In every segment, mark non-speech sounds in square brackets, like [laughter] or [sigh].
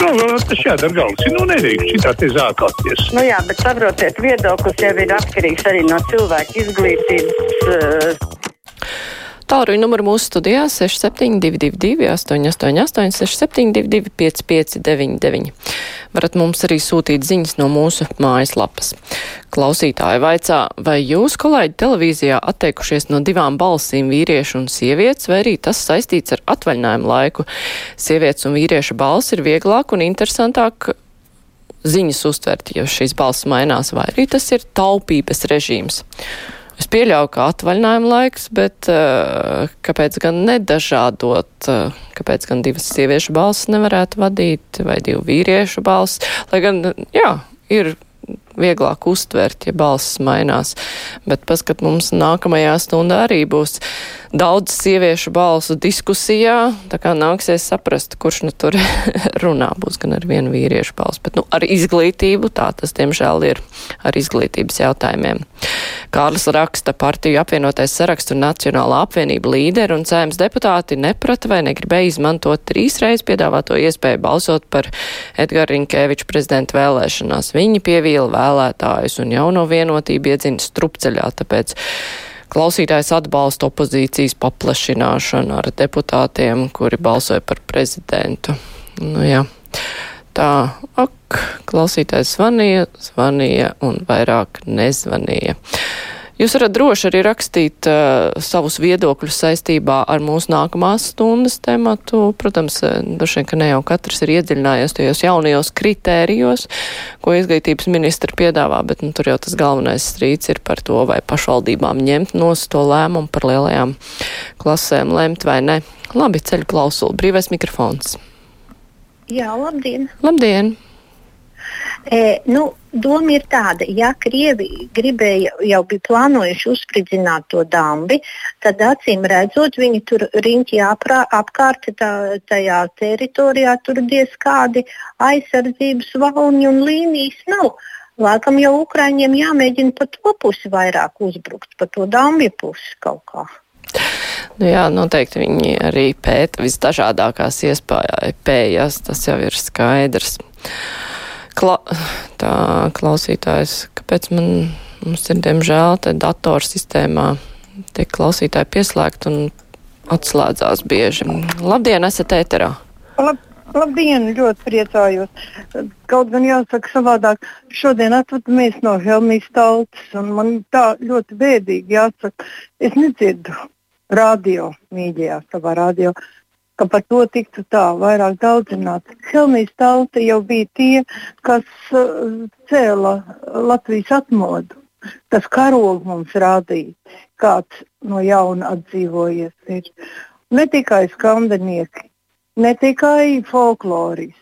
nu, galvā tas jādara galvas. Nu, nedrīkst šitā te zākāties. Nu jā, bet saprotiet, viedoklis jau ir atkarīgs arī no cilvēka izglītības. Uh... Tālruņa numuru mūsu studijā 6722, 888, 672, 559, varat mums arī sūtīt ziņas no mūsu mājaslapas. Klausītāji vaicā, vai jūs, kolēģi, televīzijā atteikušies no divām balsīm vīriešu un sievietes, vai arī tas saistīts ar atvaļinājumu laiku? Sievietes un vīrieša balss ir vieglāk un interesantāk ziņas uztvert, ja šīs balss mainās, vai arī tas ir taupības režīms. Es pieļauju, ka atvaļinājuma laiks, bet uh, kāpēc gan nedažādot, uh, kāpēc gan divas sieviešu balsis nevarētu vadīt, vai divu vīriešu balsis, lai gan, jā, ir vieglāk uztvert, ja balsis mainās. Bet paskat, mums nākamajā stundā arī būs daudz sieviešu balsu diskusijā, tā kā nāksies saprast, kurš nu tur [laughs] runā. Būs gan ar vienu vīriešu balsu, bet nu ar izglītību tā tas, diemžēl, ir ar izglītības jautājumiem. Kārlis raksta partiju apvienotais sarakstu Nacionālā apvienība līderi un cēmas deputāti neprata vai negribēja izmantot trīsreiz piedāvāto iespēju balsot par Edgara Rinkēviča prezidenta vēlēšanās. Viņi pievīla vēlētājus un jauno vienotību iedzina strupceļā, tāpēc klausītājs atbalsta opozīcijas paplašināšanu ar deputātiem, kuri balsoja par prezidentu. Nu, jā. Tā, ak, klausītājs zvanīja, zvanīja un vairāk nezvanīja. Jūs varat droši arī rakstīt uh, savus viedokļus saistībā ar mūsu nākamās stundas tematu. Protams, uh, droši vien, ka ne jau katrs ir iedziļinājies tajos jaunajos kritērijos, ko izglītības ministra piedāvā, bet nu, tur jau tas galvenais strīds ir par to, vai pašvaldībām ņemt nos to lēmumu par lielajām klasēm lemt vai ne. Labi, ceļu klausuli, brīvais mikrofons. Jā, labdien! Labdien! E, nu, doma ir tāda, ja Krievi gribēja, jau bija plānojuši uzspridzināt to dambi, tad acīm redzot, viņi tur riņķi aprā, apkārt tā, tajā teritorijā tur diez kādi aizsardzības valņi un līnijas nav. Laikam jau Ukraiņiem jāmēģina pa to pusi vairāk uzbrukt, pa to dambi pusi kaut kā. Nu jā, noteikti viņi arī pēta visdažādākās iespējas, tas jau ir skaidrs. Kla tā klausītājs, kāpēc man, mums ir diemžēl te datorsistēmā tiek klausītāji pieslēgt un atslēdzās bieži. Labdien, esat ēterā! Lab, labdien, ļoti priecājos. Kaut gan jāsaka savādāk, šodien atvadamies no Helmijas tautas, un man tā ļoti bēdīgi jāsaka, es nedzirdu radio, mīļajā savā radio. Uh, ka par to tiktu tā vairāk daudzināts. Helmijas tauta jau bija tie, kas uh, cēla Latvijas atmodu, kas karogu mums rādīja, kāds no jauna atdzīvojies ir. Ne tikai skandinieki, ne tikai folkloris.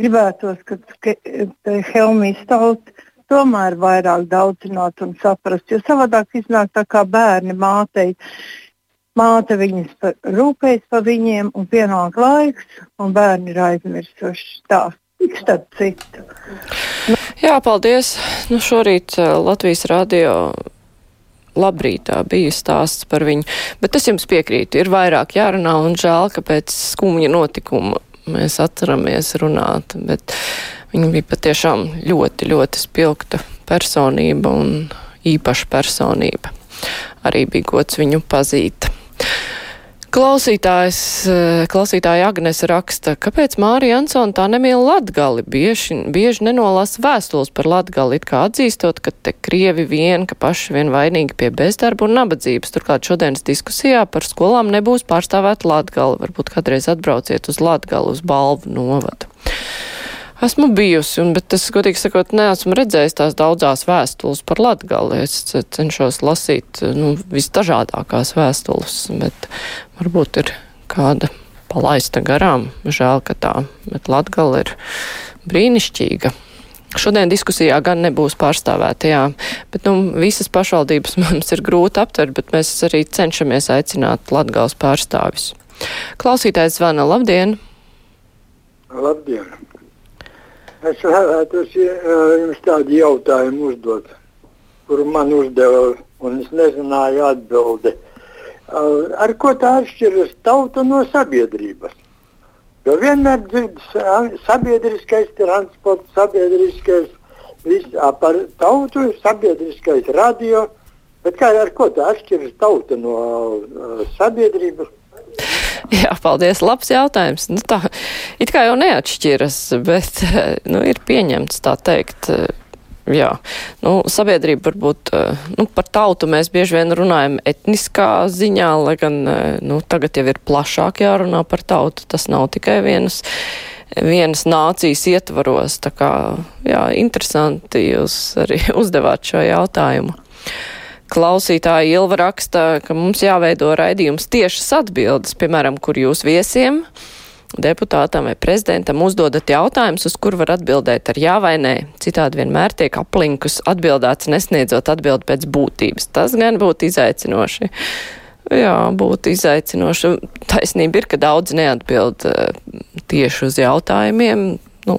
Gribētos, ka Helmijas tauta tomēr vairāk daudzināt un saprast, jo savādāk iznāk tā kā bērni mātei Māte viņas par, rūpējas par viņiem, un pienāk laiks, un bērni ir aizmirsuši stāstu. Starp citu. Nu. Jā, paldies. Nu, šorīt uh, Latvijas radio labrītā bija stāsts par viņu, bet es jums piekrītu, ir vairāk jārunā un žēl, ka pēc skumja notikuma mēs atceramies runāt, bet viņa bija patiešām ļoti, ļoti spilgta personība un īpaša personība. Arī bija gods viņu pazīt. Klausītājs, eh, klausītāja Agnes raksta, kāpēc Mārija Ansona tā nemīl Latgali, bieži, bieži nenolasa vēstules par Latgali, it kā atzīstot, ka te Krievi vien, ka paši vien vainīgi pie bezdarba un nabadzības. Turklāt šodienas diskusijā par skolām nebūs pārstāvēt Latgali, varbūt kādreiz atbrauciet uz Latgali uz balvu novadu. Esmu bijusi, un, bet es, godīgi sakot, neesmu redzējis tās daudzās vēstules par Latgali. Es cenšos lasīt, nu, visdažādākās vēstules, bet varbūt ir kāda palaista garām. Žēl, ka tā, bet Latgali ir brīnišķīga. Šodien diskusijā gan nebūs pārstāvēta, jā, bet, nu, visas pašvaldības [laughs] mums ir grūti aptvert, bet mēs arī cenšamies aicināt Latgals pārstāvis. Klausītājs zvana, labdien! Labdien! Es vēlētos jums tādu jautājumu uzdot, kuru man uzdeva, un es nezināju atbildi. Ar ko tā atšķiras tauta no sabiedrības? Jo vienmēr dzird sa- sabiedriskais transports, sabiedriskais viss par tautu, sabiedriskais radio. Bet kā ar ko tā atšķiras tauta no uh, sabiedrības? [laughs] Jā, paldies. Labs jautājums. Nu, tā it kā jau neatšķiras, bet [laughs] nu, ir pieņemts tā teikt. Jā, nu, sabiedrība varbūt, nu, par tautu mēs bieži vien runājam etniskā ziņā, lai gan, nu, tagad jau ir plašāk jārunā par tautu. Tas nav tikai vienas, vienas nācijas ietvaros. Tā kā, jā, interesanti jūs arī [laughs] uzdevāt šo jautājumu. Klausītāja Ilva raksta, ka mums jāveido raidījums tiešas atbildes, piemēram, kur jūs viesiem, deputātam vai prezidentam uzdodat jautājumus, uz kur var atbildēt ar jā vai nē. Citādi vienmēr tiek aplinkus atbildēts, nesniedzot atbildi pēc būtības. Tas gan būtu izaicinoši. Jā, būtu izaicinoši. Taisnība ir, ka daudz neatbild tieši uz jautājumiem. Nu,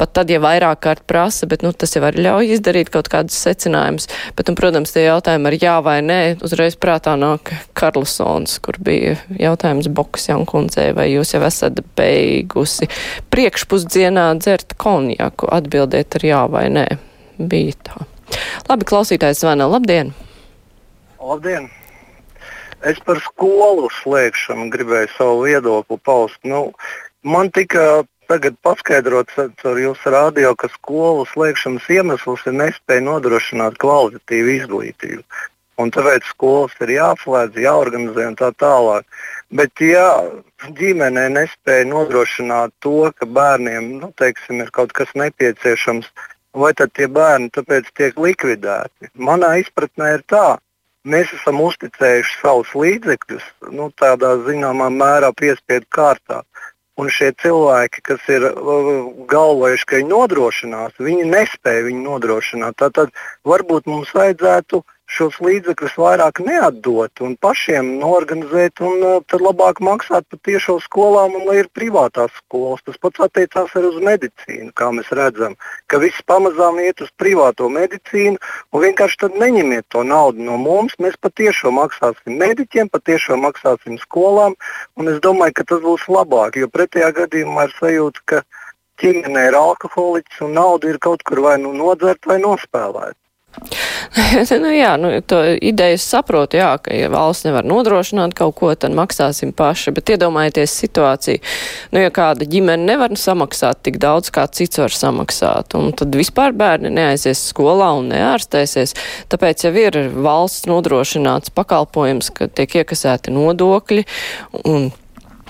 pat tad, ja vairāk kārt prasa, bet nu, tas jau var ļauj izdarīt kaut kādus secinājumus. Bet, un, protams, tie jautājumi ar jā vai nē, uzreiz prātā nāk Karlsons, kur bija jautājums Boks Jankundzei, vai jūs jau esat beigusi priekšpusdienā dzert konjaku, atbildiet ar jā vai nē. Bija tā. Labi, klausītājs zvana. Labdien! Labdien! Es par skolu slēgšanu gribēju savu viedokli paust. Nu, man tika tagad paskaidrots ar jūsu rādio, ka skolu slēgšanas iemesls ir nespēja nodrošināt kvalitatīvu izglītību. Un tāpēc skolas ir jāslēdz, jāorganizē un tā tālāk. Bet, ja ģimenē nespēja nodrošināt to, ka bērniem nu, teiksim, ir kaut kas nepieciešams, vai tad tie bērni tāpēc tiek likvidēti? Manā izpratnē ir tā, mēs esam uzticējuši savus līdzekļus nu, tādā zināmā mērā piespiedu kārtā. Un šie cilvēki, kas ir uh, galvojuši, ka viņi nodrošinās, viņi nespēja viņu nodrošināt. Tātad varbūt mums vajadzētu šos līdzekļus vairāk neatdot un pašiem norganizēt, un uh, tad labāk maksāt par tiešo skolām, un lai ir privātās skolas. Tas pats attiecās arī uz medicīnu, kā mēs redzam, ka viss pamazām iet uz privāto medicīnu, un vienkārši tad neņemiet to naudu no mums. Mēs patiešām maksāsim mediķiem, patiešām maksāsim skolām, un es domāju, ka tas būs labāk, jo pretējā gadījumā ir sajūta, ka ģimenē ir alkoholiķis un nauda ir kaut kur vai nu nodzert vai nospēlēt. [laughs] nu, jā, nu, to ideju saprotu, jā, ka ja valsts nevar nodrošināt kaut ko, tad maksāsim paši, bet iedomājieties situāciju, nu, ja kāda ģimene nevar samaksāt tik daudz, kā cits var samaksāt, un tad vispār bērni neaizies skolā un neārstēsies, tāpēc jau ir valsts nodrošināts pakalpojums, ka tiek iekasēti nodokļi, un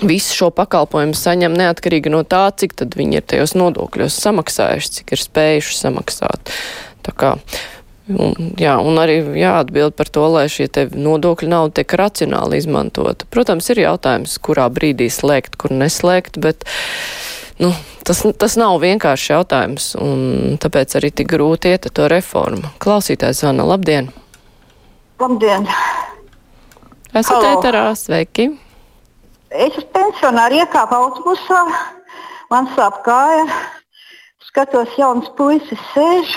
visu šo pakalpojumu saņem neatkarīgi no tā, cik tad viņi ir tajos nodokļos samaksājuši, cik ir spējuši samaksāt. Tā kā Un, jā, un arī jāatbild par to, lai šie nodokļu nauda tiek racionāli izmantota. Protams, ir jautājums, kurā brīdī slēgt, kur neslēgt, bet nu, tas, tas nav vienkārši jautājums, un tāpēc arī tik grūti iet ar to reformu. Klausītājs zvana, labdien! Labdien! Esat ēterā, sveiki! Es esmu pensionāri iekāpu autobusā, man sāp kāja, skatos, jauns puisis sēž.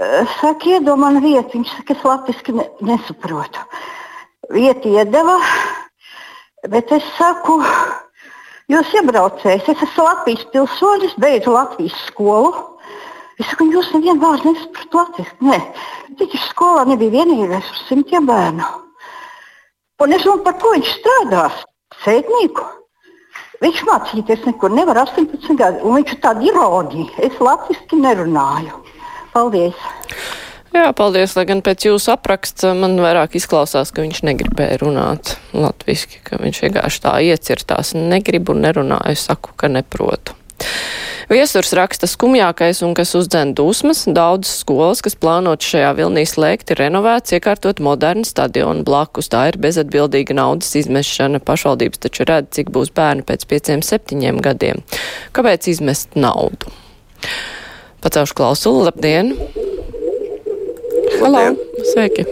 Eh, Saka, iedod man vietu. Viņš saka, es latviešu ne, nesaprotu. Vietu iedeva, bet es saku, jūs iebraucējs, es esmu Latvijas pilsonis, beidzu Latvijas skolu. Es saku, jūs nevienu vārdu nesaprotat latviešu. Nē, viņš skolā nebija vienīgais uz simtiem bērnu. Un es domāju, par ko viņš strādās? Sēdnieku. Viņš mācīties nekur nevar 18 gadu, un viņš ir tāda ironija. Es latviešu nerunāju. Paldies! Jā, paldies, lai gan pēc jūsu apraksta man vairāk izklausās, ka viņš negribēja runāt latviski, ka viņš vienkārši tā iecirtās. Negribu un nerunāju, saku, ka neprotu. Viesurs raksta skumjākais un kas uzdzen dusmas. Daudz skolas, kas plānot šajā vilnī slēgt, ir renovēts, iekārtot modernu stadionu blakus. Tā ir bezatbildīga naudas izmešana. Pašvaldības taču redz, cik būs bērni pēc pieciem, septiņiem gadiem. Kāpēc izmest naudu? Pacelšu klausulu, labdien! Halo, sveiki!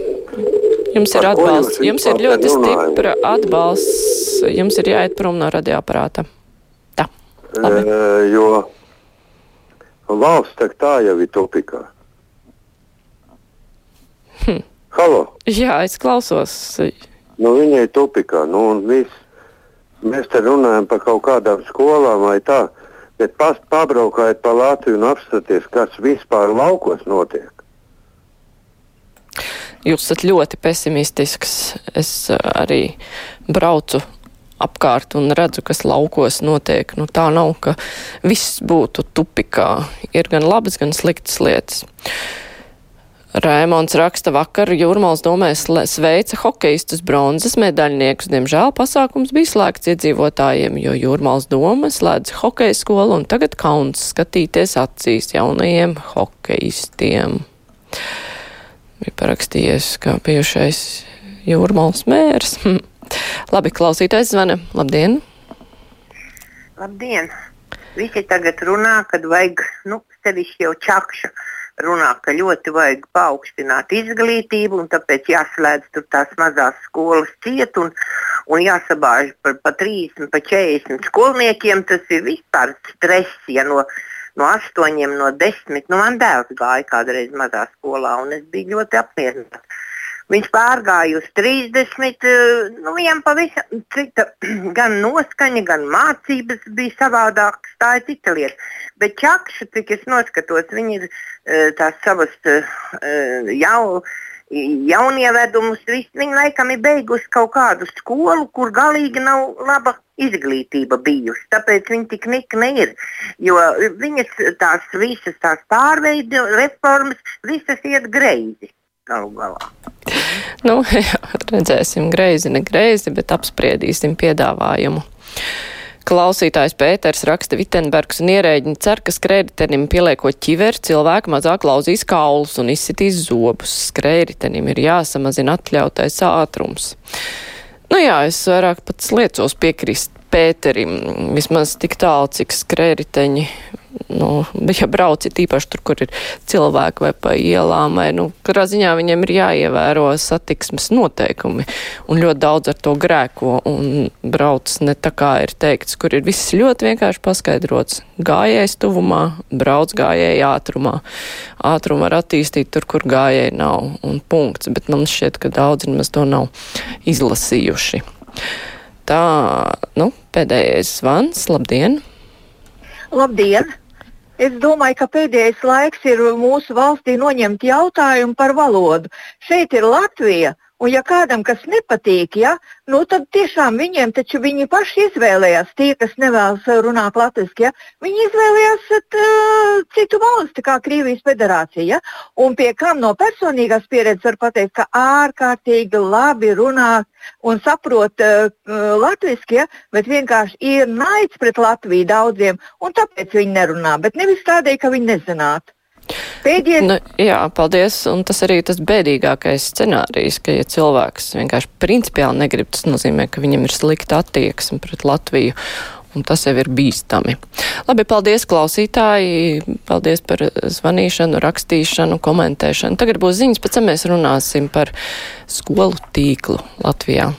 Jums ir atbalsts. Jums ir ļoti stipra atbalsts. Jums ir jāiet prom no radioaparāta. Tā. Labi. E, jo valsts tak tā jau ir topikā. Halo, Jā, es klausos. nu viņai topikā, nu un viss. mēs te runājam par kaut kādām skolām vai tā, bet pas, pabraukājiet pa Latviju un apskaties, kas vispār laukos notiek. Jūs esat ļoti pesimistisks. Es uh, arī braucu apkārt un redzu, kas laukos notiek. Nu, tā nav, ka viss būtu tupikā. Ir gan labas, gan sliktas lietas. Rēmons raksta vakar Jūrmāls domēs sveica hokeistus bronzas medaļniekus. Diemžēl pasākums bija slēgts iedzīvotājiem, jo Jūrmāls doma slēdz hokeja skolu un tagad kauns skatīties acīs jaunajiem hokeistiem. Bija parakstījies kā bijušais Jūrmāls mērs. Labi, klausītājs zvana. Labdien! Labdien! Visi tagad runā, kad vajag, nu, sevišķi jau čakšu runā, ka ļoti vajag paaugstināt izglītību, un tāpēc jāslēdz tur tās mazās skolas ciet, un, un jāsabāž par pa 30, pa 40 skolniekiem. Tas ir vispār stress, ja no, no 8, no 10, nu man dēls gāja kādreiz mazā skolā, un es biju ļoti apmierināta. Viņš pārgāja uz 30, nu, viņam pavisam cita, [clears throat] gan noskaņa, gan mācības bija savādākas. Tā ir cita lieta. Bet čakša, cik es noskatos, viņi ir tās savas jau, jaunievedumus. Viņi laikam ir beiguši kaut kādu skolu, kur galīgi nav laba izglītība bijusi. Tāpēc viņi tik nikni ir. Jo viņas tās visas tās pārveidu reformas, visas iet greizi galu galā. Nu, [laughs] jā, redzēsim, greizi, ne greizi, bet apspriedīsim piedāvājumu. Klausītājs Pēters raksta Vitenbergs un ierēģiņi cer, ka skrējritenim pieliekot ķiveri cilvēki mazāk lauzīs kaulus un izsitīs zobus. Skrējritenim ir jāsamazina atļautais ātrums. Nu jā, es vairāk pats liecos piekrist Pēterim, vismaz tik tālu, cik skrējriteņi nu, ja brauci tīpaši tur, kur ir cilvēki vai pa ielām, vai, nu, kurā ziņā viņiem ir jāievēro satiksmes noteikumi, un ļoti daudz ar to grēko, un brauc ne tā kā ir teikts, kur ir viss ļoti vienkārši paskaidrots. Gājējs tuvumā, brauc gājēji ātrumā. Ātrumu var attīstīt tur, kur gājēji nav, un punkts, bet man šķiet, ka daudzi nemaz to nav izlasījuši. Tā, nu, pēdējais zvans, labdien! Labdien! Es domāju, ka pēdējais laiks ir mūsu valstī noņemt jautājumu par valodu. Šeit ir Latvija, un ja kādam kas nepatīk, ja, nu tad tiešām viņiem taču viņi paši izvēlējās, tie, kas nevēlas runāt latviešu, ja, viņi izvēlējās uh, citu valsti, kā Krievijas federācija. Ja, un pie kam no personīgās pieredzes var pateikt, ka ārkārtīgi labi runā un saprot uh, latviešu, ja, bet vienkārši ir naids pret Latviju daudziem, un tāpēc viņi nerunā, bet nevis tādēļ, ka viņi nezinātu. Pēdējais. Nu, jā, paldies. Un tas arī tas bēdīgākais scenārijs, ka ja cilvēks vienkārši principiāli negrib, tas nozīmē, ka viņam ir slikta attieksme pret Latviju. Un tas jau ir bīstami. Labi, paldies klausītāji, paldies par zvanīšanu, rakstīšanu, komentēšanu. Tagad būs ziņas, pēc tam mēs runāsim par skolu tīklu Latvijā.